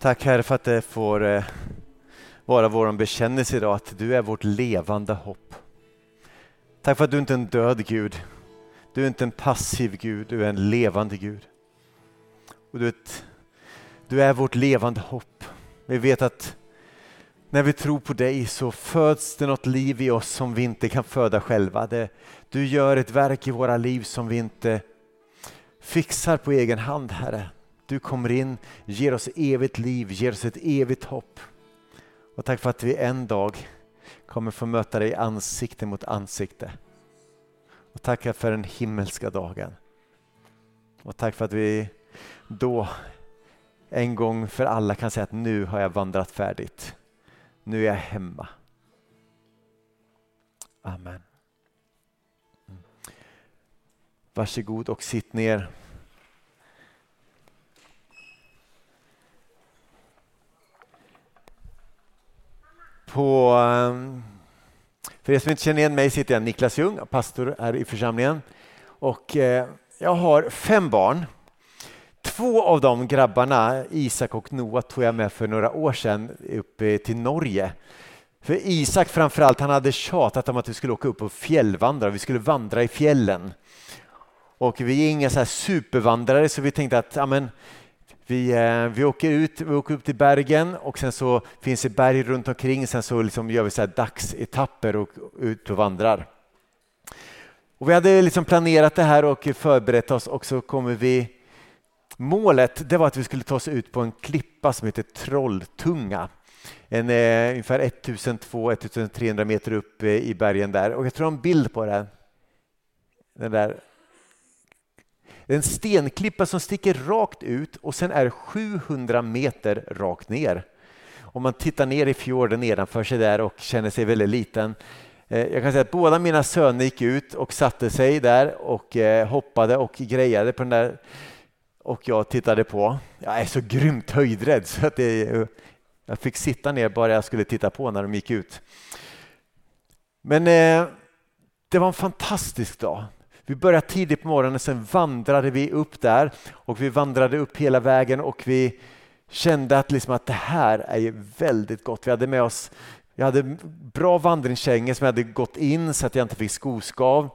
Tack Herre för att det får eh, vara vår bekännelse idag att du är vårt levande hopp. Tack för att du inte är en död Gud. Du är inte en passiv Gud, du är en levande Gud. Och du, vet, du är vårt levande hopp. Vi vet att när vi tror på dig så föds det något liv i oss som vi inte kan föda själva. Det, du gör ett verk i våra liv som vi inte fixar på egen hand, Herre. Du kommer in, ger oss evigt liv, ger oss ett evigt hopp. Och tack för att vi en dag kommer få möta dig ansikte mot ansikte. Och tack för den himmelska dagen. Och tack för att vi då en gång för alla kan säga att nu har jag vandrat färdigt. Nu är jag hemma. Amen. Mm. Varsågod och sitt ner. På, ehm, för er som inte känner igen mig sitter jag Niklas Ljung, pastor här i församlingen. Och eh, jag har fem barn. Två av de grabbarna, Isak och Noah, tog jag med för några år sedan upp till Norge. För Isak framförallt, han hade tjatat om att vi skulle åka upp och fjällvandra, vi skulle vandra i fjällen. Och vi är inga så supervandrare så vi tänkte att ja, vi, eh, vi, åker ut, vi åker upp till bergen och sen så finns det berg runt omkring. Sen så liksom gör vi så här dagsetapper och ut och vandrar. Och vi hade liksom planerat det här och förberett oss och så kommer vi Målet det var att vi skulle ta oss ut på en klippa som heter Trolltunga. En, eh, ungefär 1200-1300 meter upp eh, i bergen där. Och jag tror jag har en bild på den. Den där det är en stenklippa som sticker rakt ut och sen är 700 meter rakt ner. Om man tittar ner i fjorden nedanför sig där och känner sig väldigt liten. Eh, jag kan säga att båda mina söner gick ut och satte sig där och eh, hoppade och grejade på den där och jag tittade på. Jag är så grymt höjdrädd så att det, jag fick sitta ner bara jag skulle titta på när de gick ut. Men eh, det var en fantastisk dag. Vi började tidigt på morgonen, sen vandrade vi upp där och vi vandrade upp hela vägen och vi kände att, liksom att det här är väldigt gott. Vi hade med oss jag hade bra vandringskängor som jag hade gått in så att jag inte fick skoskav.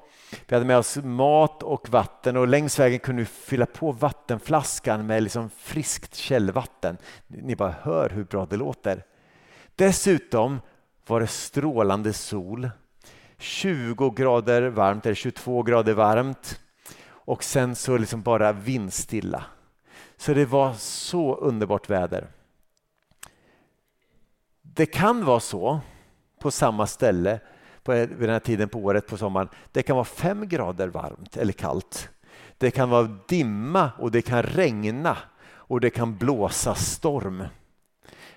Vi hade med oss mat och vatten och längs vägen kunde vi fylla på vattenflaskan med liksom friskt källvatten. Ni bara hör hur bra det låter. Dessutom var det strålande sol 20 grader varmt eller 22 grader varmt och sen så liksom bara vindstilla. Så det var så underbart väder. Det kan vara så på samma ställe på, e- vid den här tiden på året på sommaren. Det kan vara fem grader varmt eller kallt. Det kan vara dimma och det kan regna och det kan blåsa storm.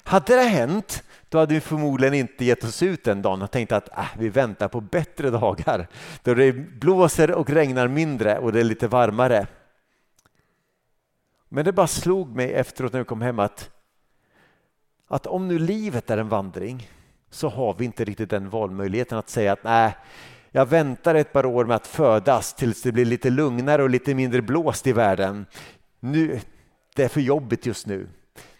Hade det hänt då hade vi förmodligen inte gett oss ut den dagen och tänkt att äh, vi väntar på bättre dagar. Då det blåser och regnar mindre och det är lite varmare. Men det bara slog mig efteråt när vi kom hem att, att om nu livet är en vandring så har vi inte riktigt den valmöjligheten att säga att nej, jag väntar ett par år med att födas tills det blir lite lugnare och lite mindre blåst i världen. Nu, det är för jobbigt just nu.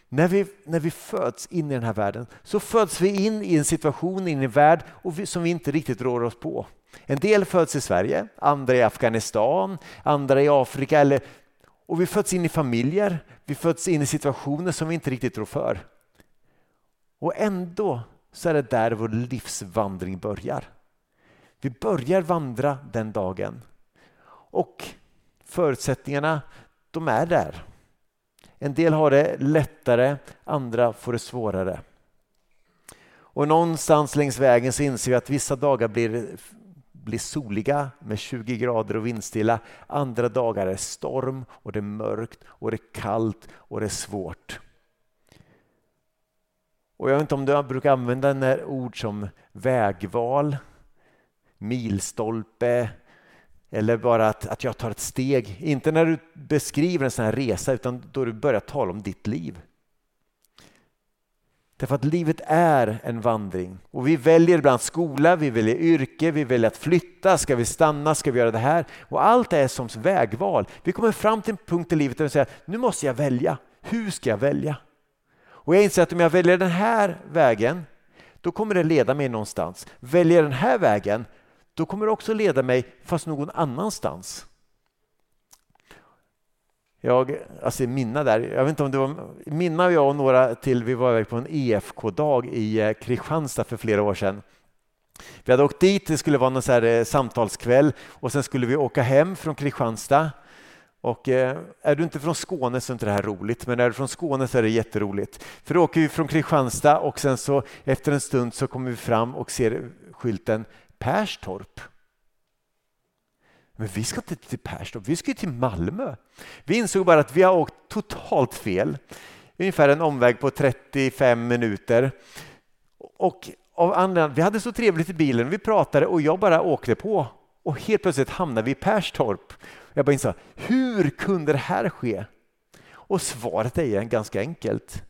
När vi, när vi föds in i den här världen så föds vi in i en situation, in i en värld och vi, som vi inte riktigt rår oss på. En del föds i Sverige, andra i Afghanistan, andra i Afrika. Eller, och vi föds in i familjer, vi föds in i situationer som vi inte riktigt rår för. Och ändå så är det där vår livsvandring börjar. Vi börjar vandra den dagen. Och förutsättningarna, de är där. En del har det lättare, andra får det svårare. Och någonstans längs vägen så inser vi att vissa dagar blir, blir soliga med 20 grader och vindstilla. Andra dagar är storm och det är mörkt och det är kallt och det är svårt. Och jag vet inte om du brukar använda ord som vägval, milstolpe, eller bara att, att jag tar ett steg. Inte när du beskriver en sån här resa utan då du börjar tala om ditt liv. Därför att livet är en vandring och vi väljer ibland skola, vi väljer yrke, vi väljer att flytta, ska vi stanna, ska vi göra det här? Och allt är som vägval. Vi kommer fram till en punkt i livet där vi säger nu måste jag välja. Hur ska jag välja? Och jag inser att om jag väljer den här vägen, då kommer det leda mig någonstans. Väljer jag den här vägen, då kommer det också leda mig fast någon annanstans. Jag, alltså Minna där, jag vet inte om det var Minna och jag och några till, vi var iväg på en EFK-dag i eh, Kristianstad för flera år sedan. Vi hade åkt dit, det skulle vara någon så här eh, samtalskväll och sen skulle vi åka hem från Kristianstad. Och eh, är du inte från Skåne så är inte det här roligt, men är du från Skåne så är det jätteroligt. För då åker vi från Kristianstad och sen så efter en stund så kommer vi fram och ser skylten Perstorp. Men vi ska inte till Perstorp, vi ska till Malmö. Vi insåg bara att vi har åkt totalt fel. Ungefär en omväg på 35 minuter. Och av anledning, vi hade så trevligt i bilen, vi pratade och jag bara åkte på. Och helt plötsligt hamnade vi i Perstorp. Jag bara insåg, hur kunde det här ske? Och svaret är ganska enkelt.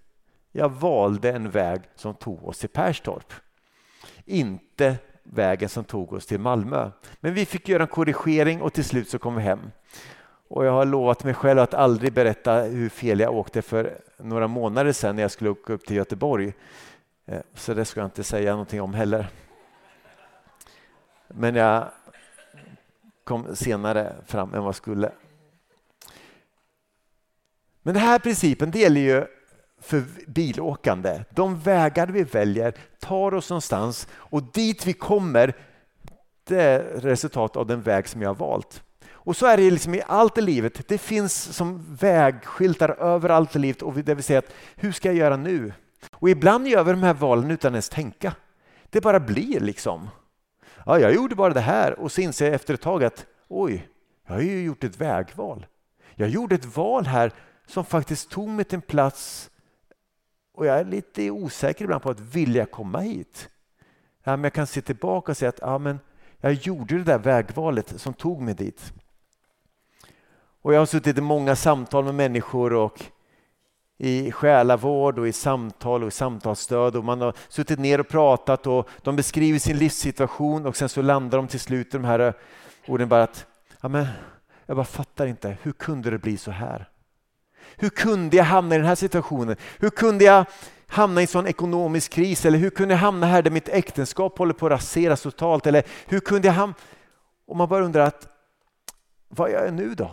Jag valde en väg som tog oss till Perstorp. Inte vägen som tog oss till Malmö. Men vi fick göra en korrigering och till slut så kom vi hem. Och jag har lovat mig själv att aldrig berätta hur fel jag åkte för några månader sedan när jag skulle åka upp till Göteborg. Eh, så det ska jag inte säga någonting om heller. Men jag kom senare fram än vad jag skulle. Men den här principen det gäller ju för bilåkande. De vägar vi väljer tar oss någonstans och dit vi kommer det är resultat av den väg som jag har valt. Och så är det liksom i allt i livet. Det finns som vägskyltar överallt i livet och det vill säga att hur ska jag göra nu? Och ibland gör vi de här valen utan ens tänka. Det bara blir liksom. Ja, jag gjorde bara det här och så inser jag efter ett tag att oj, jag har ju gjort ett vägval. Jag gjorde ett val här som faktiskt tog mig till en plats och jag är lite osäker ibland på att vilja komma hit. Ja, men jag kan se tillbaka och säga att ja, men jag gjorde det där vägvalet som tog mig dit. Och jag har suttit i många samtal med människor och i själavård och i samtal och i samtalsstöd och man har suttit ner och pratat och de beskriver sin livssituation och sen så landar de till slut i de här orden bara att ja, men jag bara fattar inte, hur kunde det bli så här? Hur kunde jag hamna i den här situationen? Hur kunde jag hamna i en sån ekonomisk kris? Eller hur kunde jag hamna här där mitt äktenskap håller på att raseras totalt? Eller hur kunde jag hamna... Och man bara undrar att vad gör jag nu då?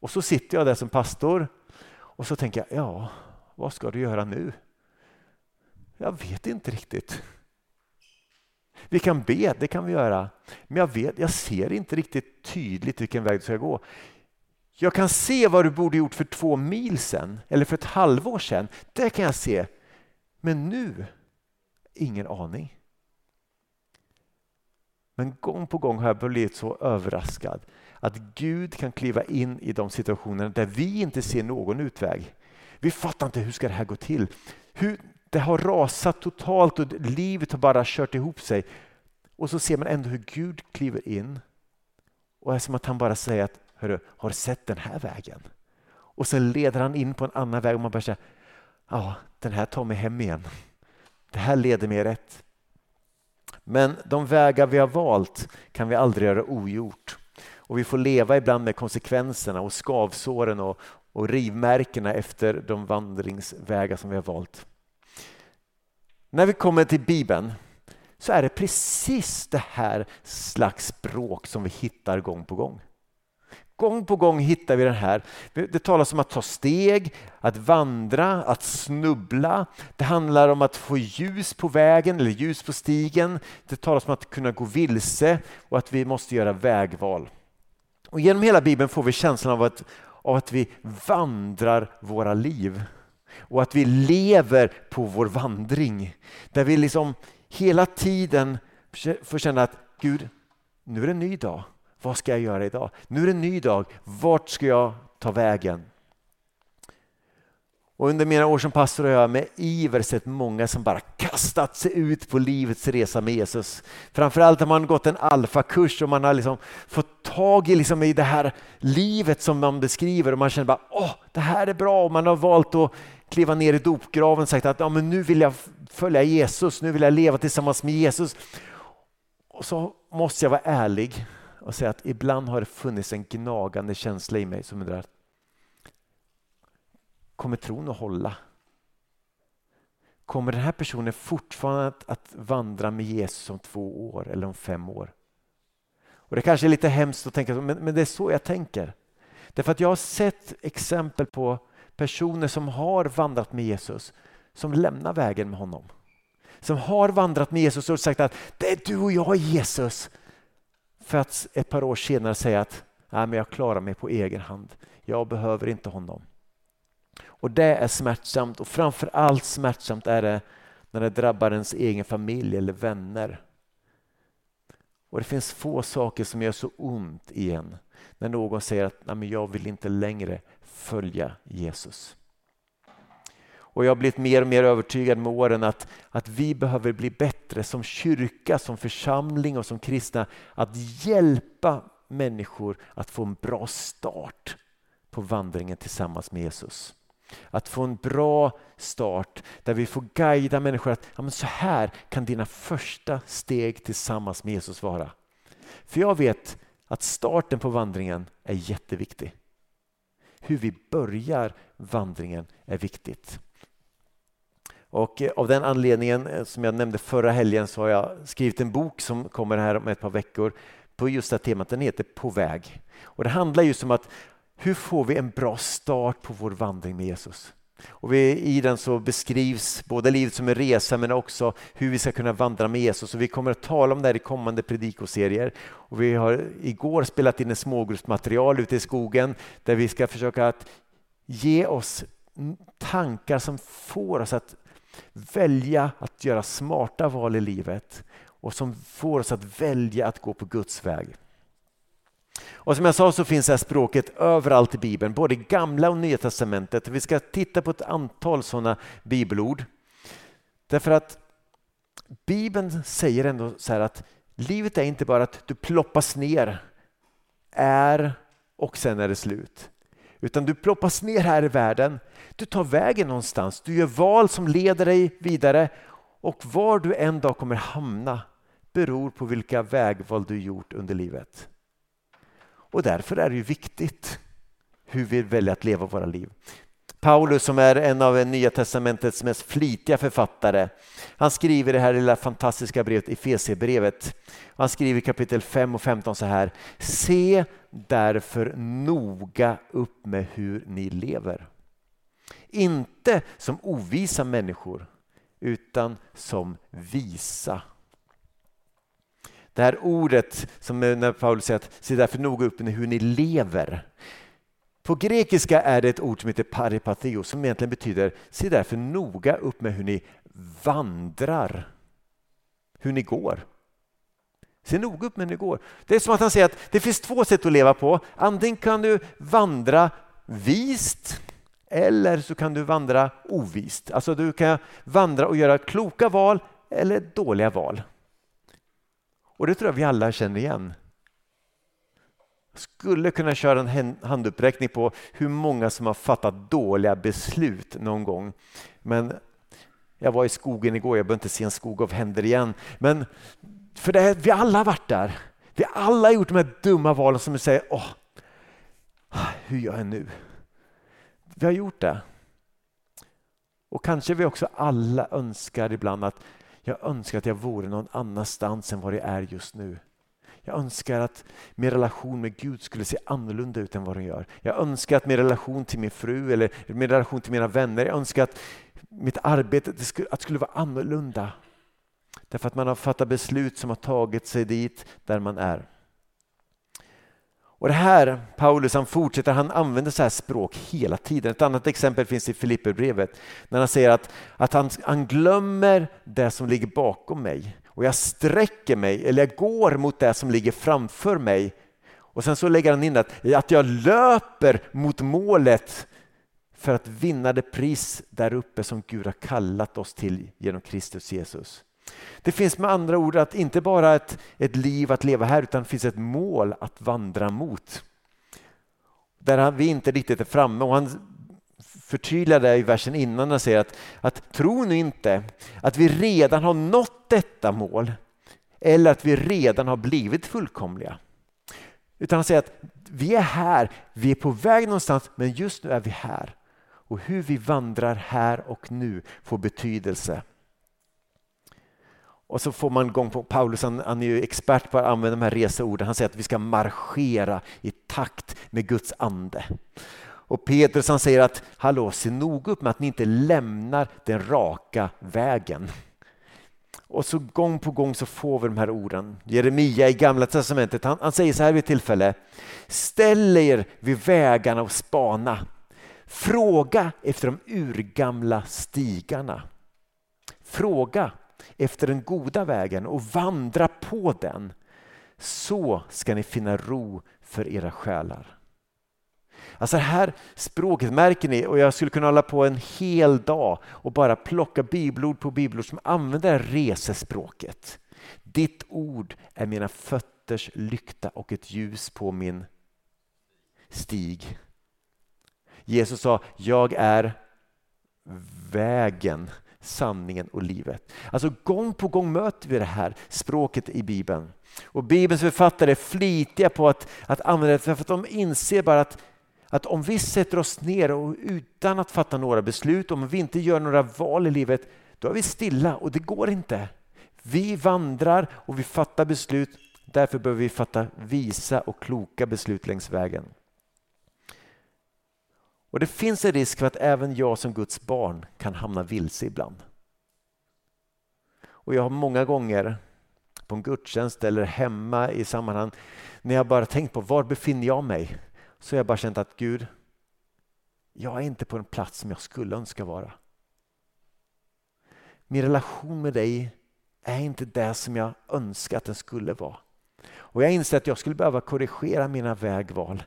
Och så sitter jag där som pastor och så tänker jag, ja, vad ska du göra nu? Jag vet inte riktigt. Vi kan be, det kan vi göra. Men jag, vet, jag ser inte riktigt tydligt vilken väg du ska gå. Jag kan se vad du borde gjort för två mil sedan eller för ett halvår sedan. Det kan jag se. Men nu, ingen aning. Men gång på gång har jag blivit så överraskad att Gud kan kliva in i de situationer där vi inte ser någon utväg. Vi fattar inte hur ska det här gå till. Hur, det har rasat totalt och livet har bara kört ihop sig. Och så ser man ändå hur Gud kliver in. Och det är som att han bara säger att Hörru, har du sett den här vägen? Och så leder han in på en annan väg och man börjar säga, ja, den här tar mig hem igen. Det här leder mig rätt. Men de vägar vi har valt kan vi aldrig göra ogjort. Och vi får leva ibland med konsekvenserna och skavsåren och, och rivmärkena efter de vandringsvägar som vi har valt. När vi kommer till Bibeln så är det precis det här slags språk som vi hittar gång på gång. Gång på gång hittar vi den här. Det talas om att ta steg, att vandra, att snubbla. Det handlar om att få ljus på vägen eller ljus på stigen. Det talas om att kunna gå vilse och att vi måste göra vägval. Och genom hela Bibeln får vi känslan av att, av att vi vandrar våra liv och att vi lever på vår vandring. Där vi liksom hela tiden får känna att Gud, nu är det en ny dag. Vad ska jag göra idag? Nu är det en ny dag. Vart ska jag ta vägen? Och under mina år som pastor har jag med iver sett många som bara kastat sig ut på livets resa med Jesus. Framförallt har man gått en alfakurs och man har liksom fått tag i, liksom i det här livet som man beskriver och man känner bara åh, det här är bra och man har valt att kliva ner i dopgraven och sagt att ja, men nu vill jag följa Jesus, nu vill jag leva tillsammans med Jesus. Och så måste jag vara ärlig och säga att ibland har det funnits en gnagande känsla i mig som undrar kommer tron att hålla? kommer den här personen fortfarande att, att vandra med Jesus om två år eller om fem år? Och Det kanske är lite hemskt att tänka så, men, men det är så jag tänker. Därför att jag har sett exempel på personer som har vandrat med Jesus som lämnar vägen med honom. Som har vandrat med Jesus och sagt att det är du och jag Jesus. För att ett par år senare säga att Nej, men jag klarar mig på egen hand. Jag behöver inte honom. Och det är smärtsamt och framför allt smärtsamt är det när det drabbar ens egen familj eller vänner. Och Det finns få saker som gör så ont i en när någon säger att Nej, men jag vill inte längre följa Jesus. Och Jag har blivit mer och mer övertygad med åren att, att vi behöver bli bättre som kyrka, som församling och som kristna att hjälpa människor att få en bra start på vandringen tillsammans med Jesus. Att få en bra start där vi får guida människor att ja, men så här kan dina första steg tillsammans med Jesus vara. För jag vet att starten på vandringen är jätteviktig. Hur vi börjar vandringen är viktigt. Och eh, av den anledningen, eh, som jag nämnde förra helgen, så har jag skrivit en bok som kommer här om ett par veckor på just det här temat. Den heter På väg. Och det handlar just om att hur får vi en bra start på vår vandring med Jesus? Och vi, I den så beskrivs både livet som en resa men också hur vi ska kunna vandra med Jesus. Och vi kommer att tala om det här i kommande predikoserier. Och vi har igår spelat in ett smågruppsmaterial ute i skogen där vi ska försöka att ge oss tankar som får oss att välja att göra smarta val i livet och som får oss att välja att gå på Guds väg. Och som jag sa så finns det här språket överallt i Bibeln, både i gamla och nya testamentet. Vi ska titta på ett antal sådana bibelord. Därför att Bibeln säger ändå så här att livet är inte bara att du ploppas ner, är och sen är det slut. Utan du ploppas ner här i världen, du tar vägen någonstans, du gör val som leder dig vidare och var du en dag kommer hamna beror på vilka vägval du gjort under livet. Och därför är det ju viktigt hur vi väljer att leva våra liv. Paulus som är en av Nya testamentets mest flitiga författare. Han skriver det här lilla fantastiska brevet, Efesierbrevet. Han skriver i kapitel 5 och 15 så här. Se därför noga upp med hur ni lever. Inte som ovisa människor utan som visa det här ordet som när Paulus säger att se därför noga upp med hur ni lever. På grekiska är det ett ord som heter paripateo som egentligen betyder se därför noga upp med hur ni vandrar. Hur ni går. Se noga upp med hur ni går. Det är som att han säger att det finns två sätt att leva på. Antingen kan du vandra vist eller så kan du vandra ovist. Alltså du kan vandra och göra kloka val eller dåliga val. Och det tror jag vi alla känner igen. Jag skulle kunna köra en handuppräckning på hur många som har fattat dåliga beslut någon gång. Men jag var i skogen igår, jag behöver inte se en skog av händer igen. Men för det, vi alla har varit där. Vi alla har gjort de här dumma valen som vi säger, åh, hur gör jag nu? Vi har gjort det. Och kanske vi också alla önskar ibland att jag önskar att jag vore någon annanstans än vad jag är just nu. Jag önskar att min relation med Gud skulle se annorlunda ut än vad den gör. Jag önskar att min relation till min fru eller min relation till mina vänner, jag önskar att mitt arbete det skulle, att skulle vara annorlunda. Därför att man har fattat beslut som har tagit sig dit där man är. Och det här, Paulus, han fortsätter, han använder så här språk hela tiden. Ett annat exempel finns i Filipperbrevet när han säger att, att han, han glömmer det som ligger bakom mig och jag sträcker mig, eller jag går mot det som ligger framför mig. Och sen så lägger han in att, att jag löper mot målet för att vinna det pris där uppe som Gud har kallat oss till genom Kristus Jesus. Det finns med andra ord att inte bara ett, ett liv att leva här utan det finns ett mål att vandra mot. Där vi inte riktigt är framme och han förtydligar det i versen innan han säger att, att tro nu inte att vi redan har nått detta mål eller att vi redan har blivit fullkomliga. Utan han säger att vi är här, vi är på väg någonstans men just nu är vi här. och hur vi vandrar här och nu får betydelse. Och så får man gång på Paulus, han, han är ju expert på att använda de här reseorden. Han säger att vi ska marschera i takt med Guds ande. Och Petrus han säger att hallå, se noga upp med att ni inte lämnar den raka vägen. Och så gång på gång så får vi de här orden. Jeremia i gamla testamentet, han, han säger så här vid ett tillfälle. Ställ er vid vägarna och spana. Fråga efter de urgamla stigarna. Fråga efter den goda vägen och vandra på den. Så ska ni finna ro för era själar. Alltså det här språket märker ni och jag skulle kunna hålla på en hel dag och bara plocka bibelord på bibelord som använder resespråket. Ditt ord är mina fötters lykta och ett ljus på min stig. Jesus sa, jag är vägen, sanningen och livet. Alltså gång på gång möter vi det här språket i Bibeln. Och Bibelns författare är flitiga på att, att använda det för att de inser bara att att om vi sätter oss ner och utan att fatta några beslut, om vi inte gör några val i livet, då är vi stilla och det går inte. Vi vandrar och vi fattar beslut, därför behöver vi fatta visa och kloka beslut längs vägen. Och Det finns en risk för att även jag som Guds barn kan hamna vilse ibland. Och Jag har många gånger på en gudstjänst eller hemma i sammanhang när jag bara tänkt på var befinner jag mig? Så har jag bara känt att Gud, jag är inte på en plats som jag skulle önska vara. Min relation med dig är inte det som jag önskar att den skulle vara. Och Jag inser att jag skulle behöva korrigera mina vägval,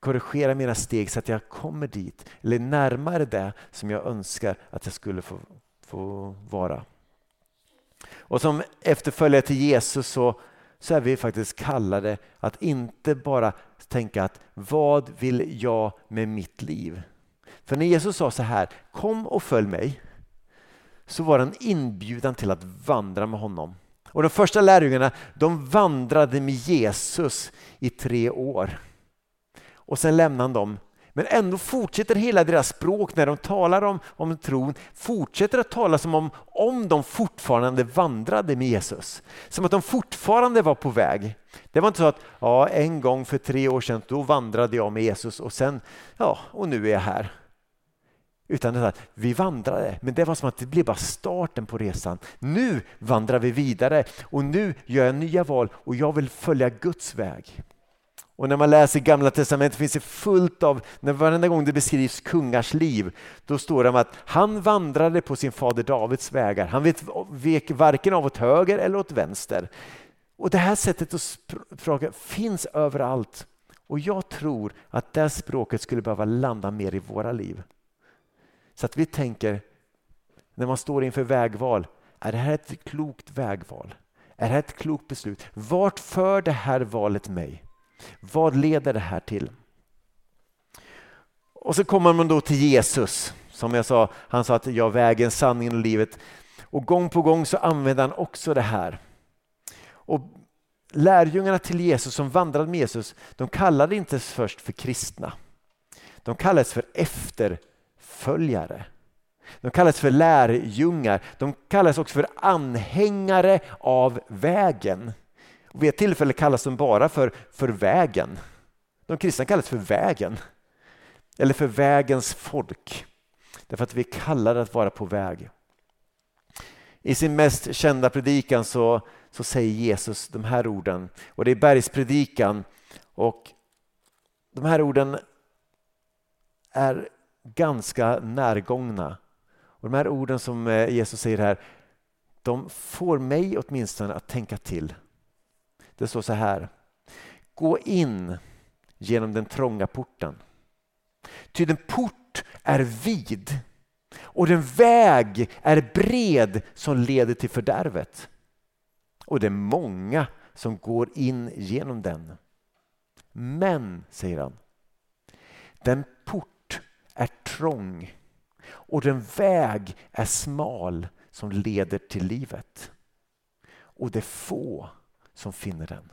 korrigera mina steg så att jag kommer dit, eller närmare det som jag önskar att jag skulle få, få vara. Och Som efterföljare till Jesus så, så är vi faktiskt kallade att inte bara tänka att vad vill jag med mitt liv? För när Jesus sa så här, kom och följ mig, så var det en inbjudan till att vandra med honom. Och De första lärjungarna de vandrade med Jesus i tre år. Och Sen lämnade han dem men ändå fortsätter hela deras språk när de talar om, om tron, fortsätter att tala som om, om de fortfarande vandrade med Jesus. Som att de fortfarande var på väg. Det var inte så att ja, en gång för tre år sedan då vandrade jag med Jesus och sen, ja, och nu är jag här. Utan det att vi vandrade, men det var som att det blev bara starten på resan. Nu vandrar vi vidare och nu gör jag nya val och jag vill följa Guds väg. Och när man läser Gamla Testamentet finns det fullt av, när varenda gång det beskrivs kungars liv, då står det om att han vandrade på sin fader Davids vägar. Han vek varken av åt höger eller åt vänster. Och Det här sättet att fråga finns överallt. Och jag tror att det språket skulle behöva landa mer i våra liv. Så att vi tänker, när man står inför vägval, är det här ett klokt vägval? Är det här ett klokt beslut? Vart för det här valet mig? Vad leder det här till? Och så kommer man då till Jesus. Som jag sa, han sa att jag vägen, sanningen och livet. Och gång på gång så använder han också det här. Och lärjungarna till Jesus som vandrade med Jesus, de kallade inte först för kristna. De kallades för efterföljare. De kallades för lärjungar. De kallades också för anhängare av vägen. Vid ett tillfälle kallas de bara för, för vägen. De kristna kallas för vägen. Eller för vägens folk. Därför att vi kallar att vara på väg. I sin mest kända predikan så, så säger Jesus de här orden. Och Det är bergspredikan. Och de här orden är ganska närgångna. Och De här orden som eh, Jesus säger här, de får mig åtminstone att tänka till. Det står så här. Gå in genom den trånga porten. Ty den port är vid och den väg är bred som leder till fördärvet. Och det är många som går in genom den. Men, säger han, den port är trång och den väg är smal som leder till livet. Och det är få som finner den.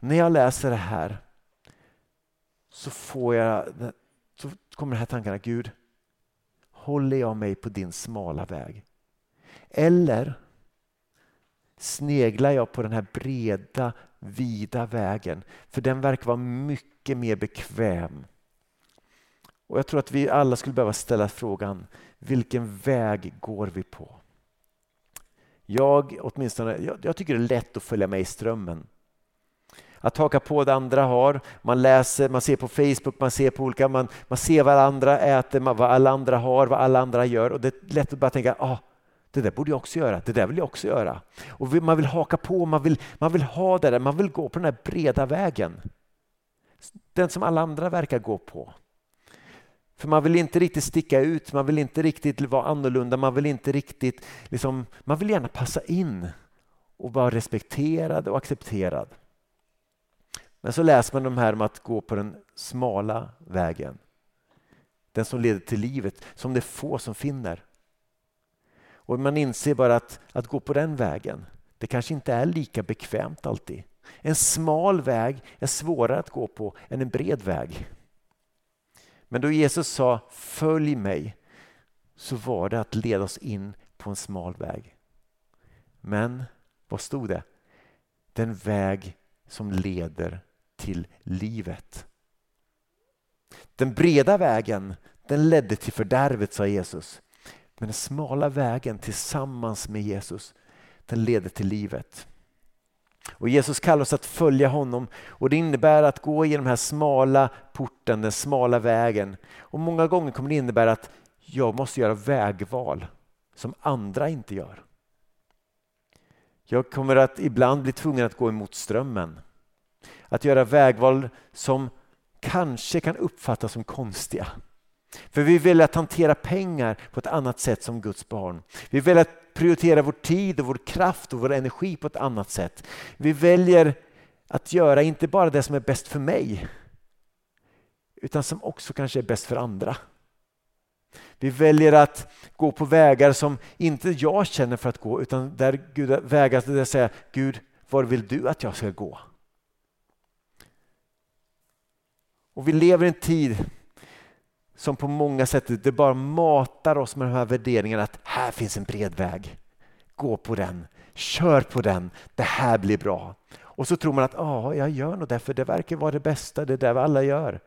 När jag läser det här så, får jag, så kommer de här tankarna, Gud, håller jag mig på din smala väg? Eller sneglar jag på den här breda, vida vägen? För den verkar vara mycket mer bekväm. Och Jag tror att vi alla skulle behöva ställa frågan, vilken väg går vi på? Jag, åtminstone, jag, jag tycker det är lätt att följa med i strömmen. Att haka på det andra har. Man läser, man ser på Facebook, man ser på olika, man, man ser vad andra äter, vad alla andra har, vad alla andra gör och det är lätt att bara tänka, ah, det där borde jag också göra, det där vill jag också göra. Och man vill haka på, man vill, man vill ha det där, man vill gå på den här breda vägen. Den som alla andra verkar gå på. För man vill inte riktigt sticka ut, man vill inte riktigt vara annorlunda, man vill inte riktigt, liksom, man vill gärna passa in och vara respekterad och accepterad. Men så läser man de här om att gå på den smala vägen. Den som leder till livet, som det är få som finner. Och man inser bara att, att gå på den vägen, det kanske inte är lika bekvämt alltid. En smal väg är svårare att gå på än en bred väg. Men då Jesus sa följ mig så var det att leda oss in på en smal väg. Men vad stod det? Den väg som leder till livet. Den breda vägen den ledde till fördärvet sa Jesus. Men den smala vägen tillsammans med Jesus den leder till livet. Och Jesus kallar oss att följa honom och det innebär att gå genom den här smala porten, den smala vägen. Och många gånger kommer det innebära att jag måste göra vägval som andra inte gör. Jag kommer att ibland bli tvungen att gå emot strömmen. Att göra vägval som kanske kan uppfattas som konstiga. För vi väljer att hantera pengar på ett annat sätt som Guds barn. Vi väljer att prioritera vår tid och vår kraft och vår energi på ett annat sätt. Vi väljer att göra inte bara det som är bäst för mig utan som också kanske är bäst för andra. Vi väljer att gå på vägar som inte jag känner för att gå utan där Gud, vägar där jag säger Gud, var vill du att jag ska gå? Och vi lever i en tid som på många sätt det bara matar oss med de här värderingarna att här finns en bred väg. Gå på den, kör på den, det här blir bra. Och så tror man att ja, jag gör nog det för det verkar vara det bästa, det är det alla gör.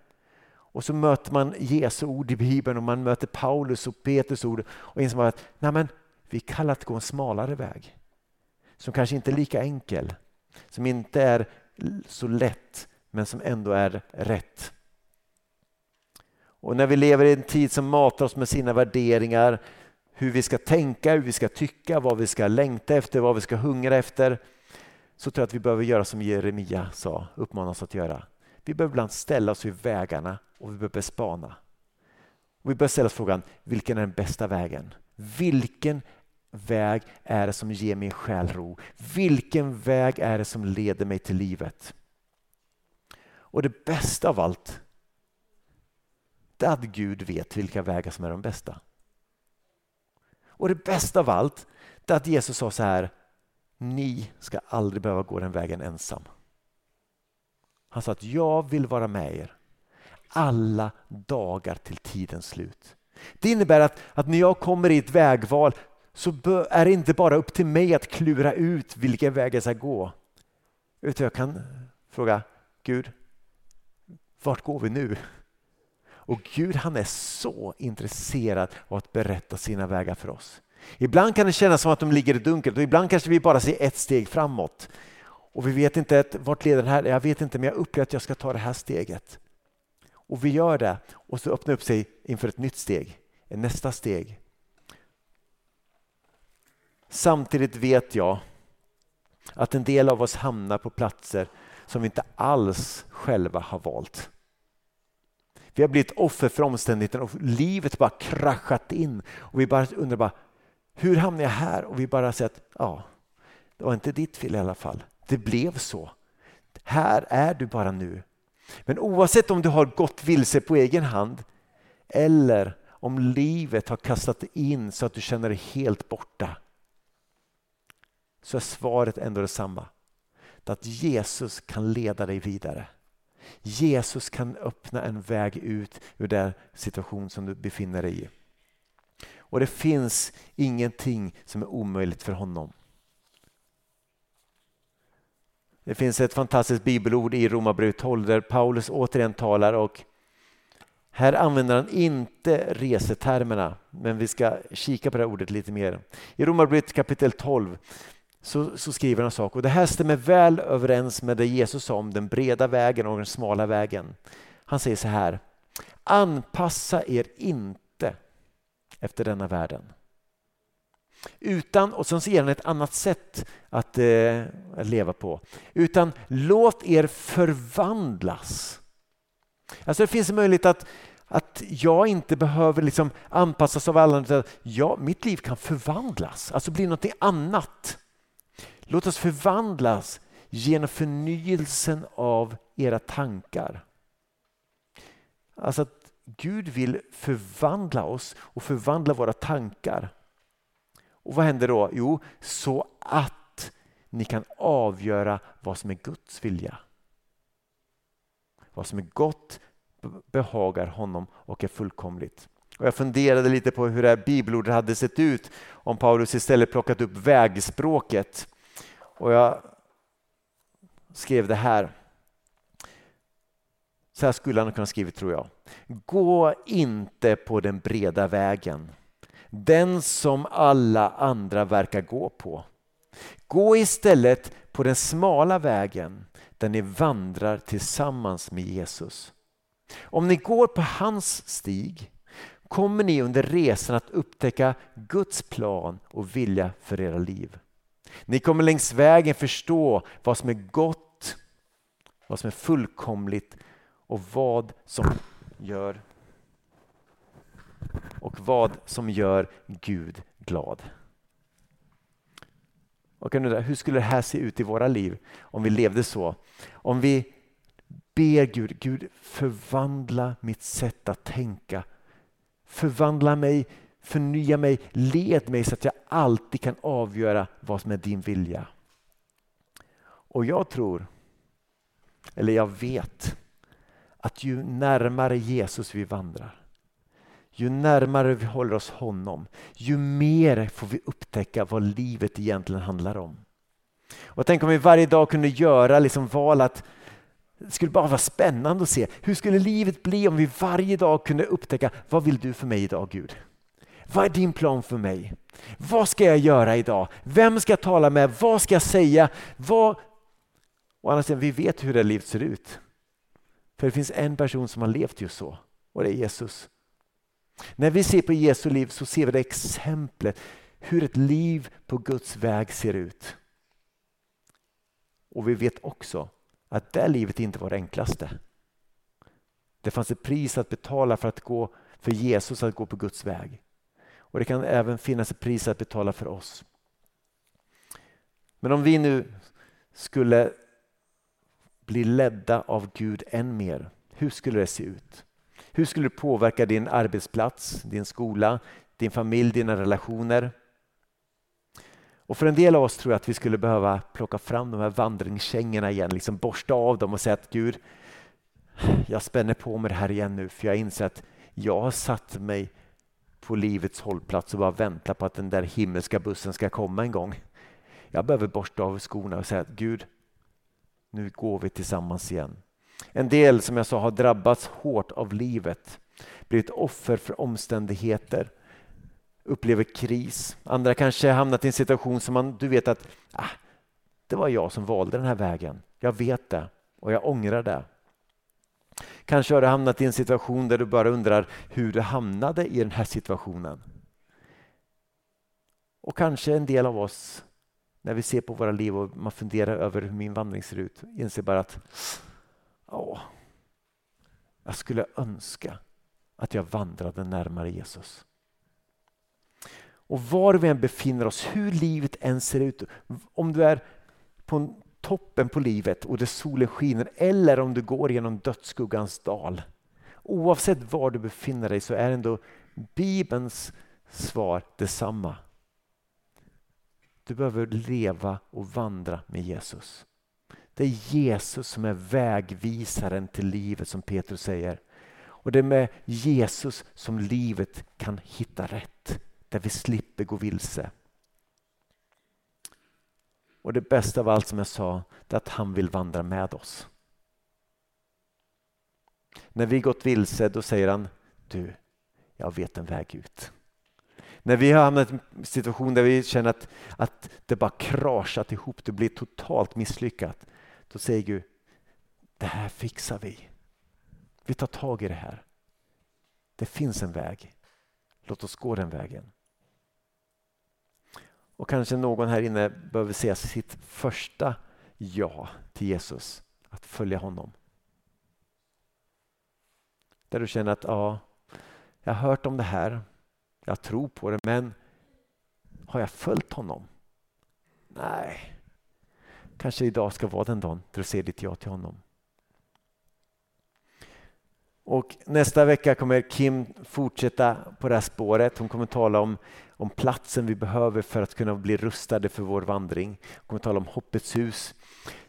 Och så möter man Jesu ord i Bibeln och man möter Paulus och Petrus ord och inser att nej men, vi kallar att gå en smalare väg. Som kanske inte är lika enkel, som inte är så lätt men som ändå är rätt. Och när vi lever i en tid som matar oss med sina värderingar, hur vi ska tänka, hur vi ska tycka, vad vi ska längta efter, vad vi ska hungra efter, så tror jag att vi behöver göra som Jeremia sa, uppmanas att göra. Vi behöver ibland ställa oss vid vägarna och vi behöver spana. Och vi behöver ställa oss frågan, vilken är den bästa vägen? Vilken väg är det som ger min själ ro? Vilken väg är det som leder mig till livet? Och det bästa av allt inte att Gud vet vilka vägar som är de bästa. Och det bästa av allt är att Jesus sa så här, ni ska aldrig behöva gå den vägen ensam. Han sa att jag vill vara med er alla dagar till tidens slut. Det innebär att, att när jag kommer i ett vägval så är det inte bara upp till mig att klura ut vilken väg jag ska gå. Utan jag kan fråga Gud, vart går vi nu? Och Gud han är så intresserad av att berätta sina vägar för oss. Ibland kan det kännas som att de ligger i dunkelt och ibland kanske vi bara ser ett steg framåt. Och vi vet inte att, vart leder den här, jag vet inte men jag upplever att jag ska ta det här steget. Och vi gör det och så öppnar upp sig inför ett nytt steg, nästa steg. Samtidigt vet jag att en del av oss hamnar på platser som vi inte alls själva har valt. Vi har blivit offer för omständigheterna och livet bara kraschat in. Och vi bara undrar bara, hur hamnade jag här? Och vi bara säger att ja, det var inte ditt fel i alla fall. Det blev så. Här är du bara nu. Men oavsett om du har gått vilse på egen hand eller om livet har kastat in så att du känner dig helt borta så är svaret ändå detsamma. Att Jesus kan leda dig vidare. Jesus kan öppna en väg ut ur den situation som du befinner dig i. Och det finns ingenting som är omöjligt för honom. Det finns ett fantastiskt bibelord i Romarbrevet 12 där Paulus återigen talar och här använder han inte resetermerna, men vi ska kika på det här ordet lite mer. I Romarbrevet kapitel 12 så, så, skriver han en sak och det här stämmer väl överens med det Jesus sa om den breda vägen och den smala vägen. Han säger så här, anpassa er inte efter denna världen. Utan, och sen ger han ett annat sätt att, eh, att leva på. Utan låt er förvandlas. Alltså det finns en möjlighet att, att jag inte behöver liksom anpassas av alla. Jag, mitt liv kan förvandlas, alltså bli något annat. Låt oss förvandlas genom förnyelsen av era tankar. Alltså att Gud vill förvandla oss och förvandla våra tankar. Och vad händer då? Jo, så att ni kan avgöra vad som är Guds vilja. Vad som är gott behagar honom och är fullkomligt. Och jag funderade lite på hur det här bibelordet hade sett ut om Paulus istället plockat upp vägspråket. Och jag skrev det här. Så här skulle han kunna skrivit tror jag. Gå inte på den breda vägen den som alla andra verkar gå på. Gå istället på den smala vägen där ni vandrar tillsammans med Jesus. Om ni går på hans stig kommer ni under resan att upptäcka Guds plan och vilja för era liv. Ni kommer längs vägen förstå vad som är gott, vad som är fullkomligt och vad som gör och vad som gör Gud glad. Och hur skulle det här se ut i våra liv om vi levde så? Om vi ber Gud, Gud förvandla mitt sätt att tänka. Förvandla mig, förnya mig, led mig så att jag alltid kan avgöra vad som är din vilja. Och jag tror, eller jag vet, att ju närmare Jesus vi vandrar, ju närmare vi håller oss honom, ju mer får vi upptäcka vad livet egentligen handlar om. Och Tänk om vi varje dag kunde göra liksom val att det skulle bara vara spännande att se hur skulle livet bli om vi varje dag kunde upptäcka vad vill du för mig idag Gud? Vad är din plan för mig? Vad ska jag göra idag? Vem ska jag tala med? Vad ska jag säga? Vad... Och annars, vi vet hur det livet ser ut. För det finns en person som har levt just så och det är Jesus. När vi ser på Jesu liv så ser vi det exemplet hur ett liv på Guds väg ser ut. Och vi vet också att det livet inte var det enklaste. Det fanns ett pris att betala för, att gå, för Jesus att gå på Guds väg. Och det kan även finnas ett pris att betala för oss. Men om vi nu skulle bli ledda av Gud än mer, hur skulle det se ut? Hur skulle det påverka din arbetsplats, din skola, din familj, dina relationer? Och för en del av oss tror jag att vi skulle behöva plocka fram de här vandringskängorna igen, liksom borsta av dem och säga att Gud, jag spänner på mig det här igen nu för jag inser att jag har satt mig på livets hållplats och bara vänta på att den där himmelska bussen ska komma en gång. Jag behöver borsta av skorna och säga att Gud, nu går vi tillsammans igen. En del som jag sa har drabbats hårt av livet, blivit offer för omständigheter, upplever kris. Andra kanske hamnat i en situation som man, du vet att ah, det var jag som valde den här vägen. Jag vet det och jag ångrar det. Kanske har du hamnat i en situation där du bara undrar hur du hamnade i den här situationen. Och kanske en del av oss, när vi ser på våra liv och man funderar över hur min vandring ser ut, inser bara att Åh, jag skulle önska att jag vandrade närmare Jesus. Och var vi än befinner oss, hur livet än ser ut, om du är på toppen på livet och det solen skiner eller om du går genom dödsskuggans dal. Oavsett var du befinner dig så är ändå Bibelns svar detsamma. Du behöver leva och vandra med Jesus. Det är Jesus som är vägvisaren till livet som Petrus säger. Och det är med Jesus som livet kan hitta rätt. Där vi slipper gå vilse. Och det bästa av allt som jag sa, det är att han vill vandra med oss. När vi gått vilse, då säger han, du, jag vet en väg ut. När vi har hamnat i en situation där vi känner att, att det bara kraschat ihop, det blir totalt misslyckat. Då säger Gud, det här fixar vi. Vi tar tag i det här. Det finns en väg. Låt oss gå den vägen. Och kanske någon här inne behöver säga sitt första ja till Jesus, att följa honom. Där du känner att ja, jag har hört om det här, jag tror på det, men har jag följt honom? Nej. Kanske idag ska vara den dagen då du säger ditt ja till honom. Och nästa vecka kommer Kim fortsätta på det här spåret. Hon kommer tala om, om platsen vi behöver för att kunna bli rustade för vår vandring. Hon kommer tala om Hoppets hus.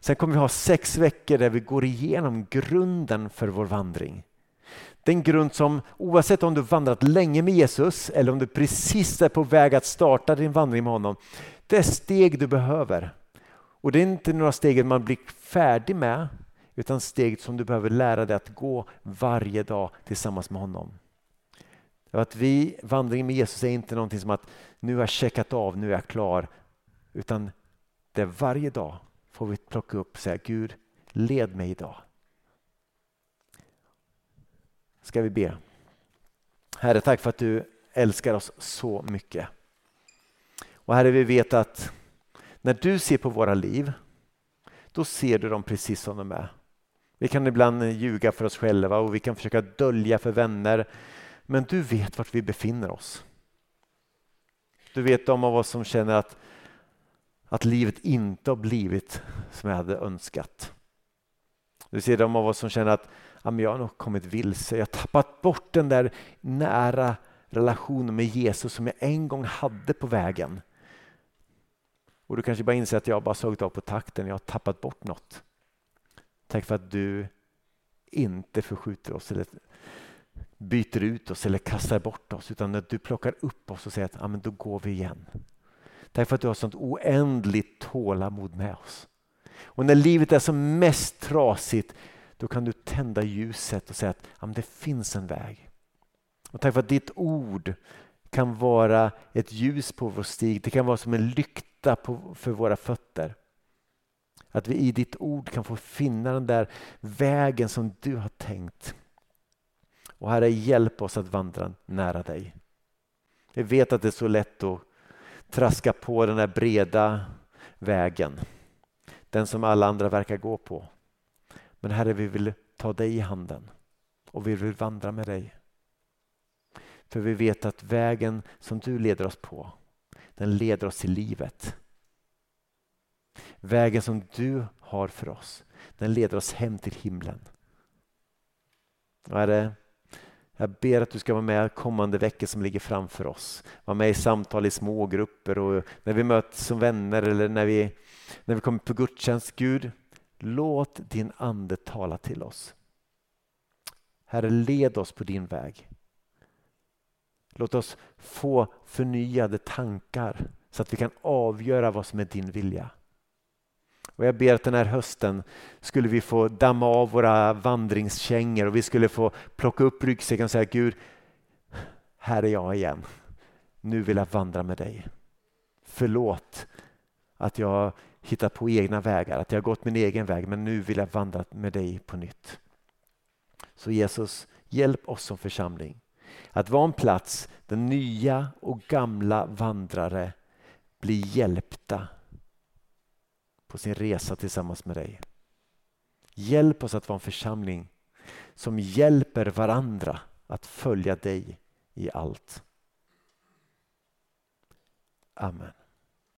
Sen kommer vi ha sex veckor där vi går igenom grunden för vår vandring. Den grund som oavsett om du vandrat länge med Jesus eller om du precis är på väg att starta din vandring med honom. Det är steg du behöver. Och det är inte några steg man blir färdig med utan steg som du behöver lära dig att gå varje dag tillsammans med honom. Att vi, vandringen med Jesus är inte någonting som att nu har jag checkat av, nu är jag klar. Utan det är varje dag får vi plocka upp och säga Gud, led mig idag ska vi be. Herre, tack för att du älskar oss så mycket. Och Herre, vi vet att när du ser på våra liv, då ser du dem precis som de är. Vi kan ibland ljuga för oss själva och vi kan försöka dölja för vänner. Men du vet vart vi befinner oss. Du vet de av oss som känner att, att livet inte har blivit som jag hade önskat. Du ser de av oss som känner att ja, jag har nog kommit vilse. Jag har tappat bort den där nära relationen med Jesus som jag en gång hade på vägen. Och du kanske bara inser att jag bara sågit av på takten, jag har tappat bort något. Tack för att du inte förskjuter oss eller byter ut oss eller kastar bort oss utan att du plockar upp oss och säger att ja, men då går vi igen. Tack för att du har sånt oändligt tålamod med oss. Och när livet är som mest trasigt då kan du tända ljuset och säga att ja, det finns en väg. Och tack för att ditt ord kan vara ett ljus på vår stig. Det kan vara som en lykta på, för våra fötter. Att vi i ditt ord kan få finna den där vägen som du har tänkt. Och Herre, hjälp oss att vandra nära dig. Vi vet att det är så lätt att traska på den där breda vägen. Den som alla andra verkar gå på. Men Herre, vi vill ta dig i handen och vi vill vandra med dig. För vi vet att vägen som du leder oss på, den leder oss till livet. Vägen som du har för oss, den leder oss hem till himlen. Herre, jag ber att du ska vara med kommande veckor som ligger framför oss. Vara med i samtal i smågrupper och när vi möts som vänner eller när vi, när vi kommer på gudstjänst. Gud, Låt din ande tala till oss. Herre, led oss på din väg. Låt oss få förnyade tankar så att vi kan avgöra vad som är din vilja. Och Jag ber att den här hösten skulle vi få damma av våra vandringskängor och vi skulle få plocka upp ryggsäcken och säga Gud, här är jag igen. Nu vill jag vandra med dig. Förlåt att jag hittat på egna vägar, att jag har gått min egen väg men nu vill jag vandra med dig på nytt. Så Jesus, hjälp oss som församling att vara en plats där nya och gamla vandrare blir hjälpta på sin resa tillsammans med dig. Hjälp oss att vara en församling som hjälper varandra att följa dig i allt. Amen.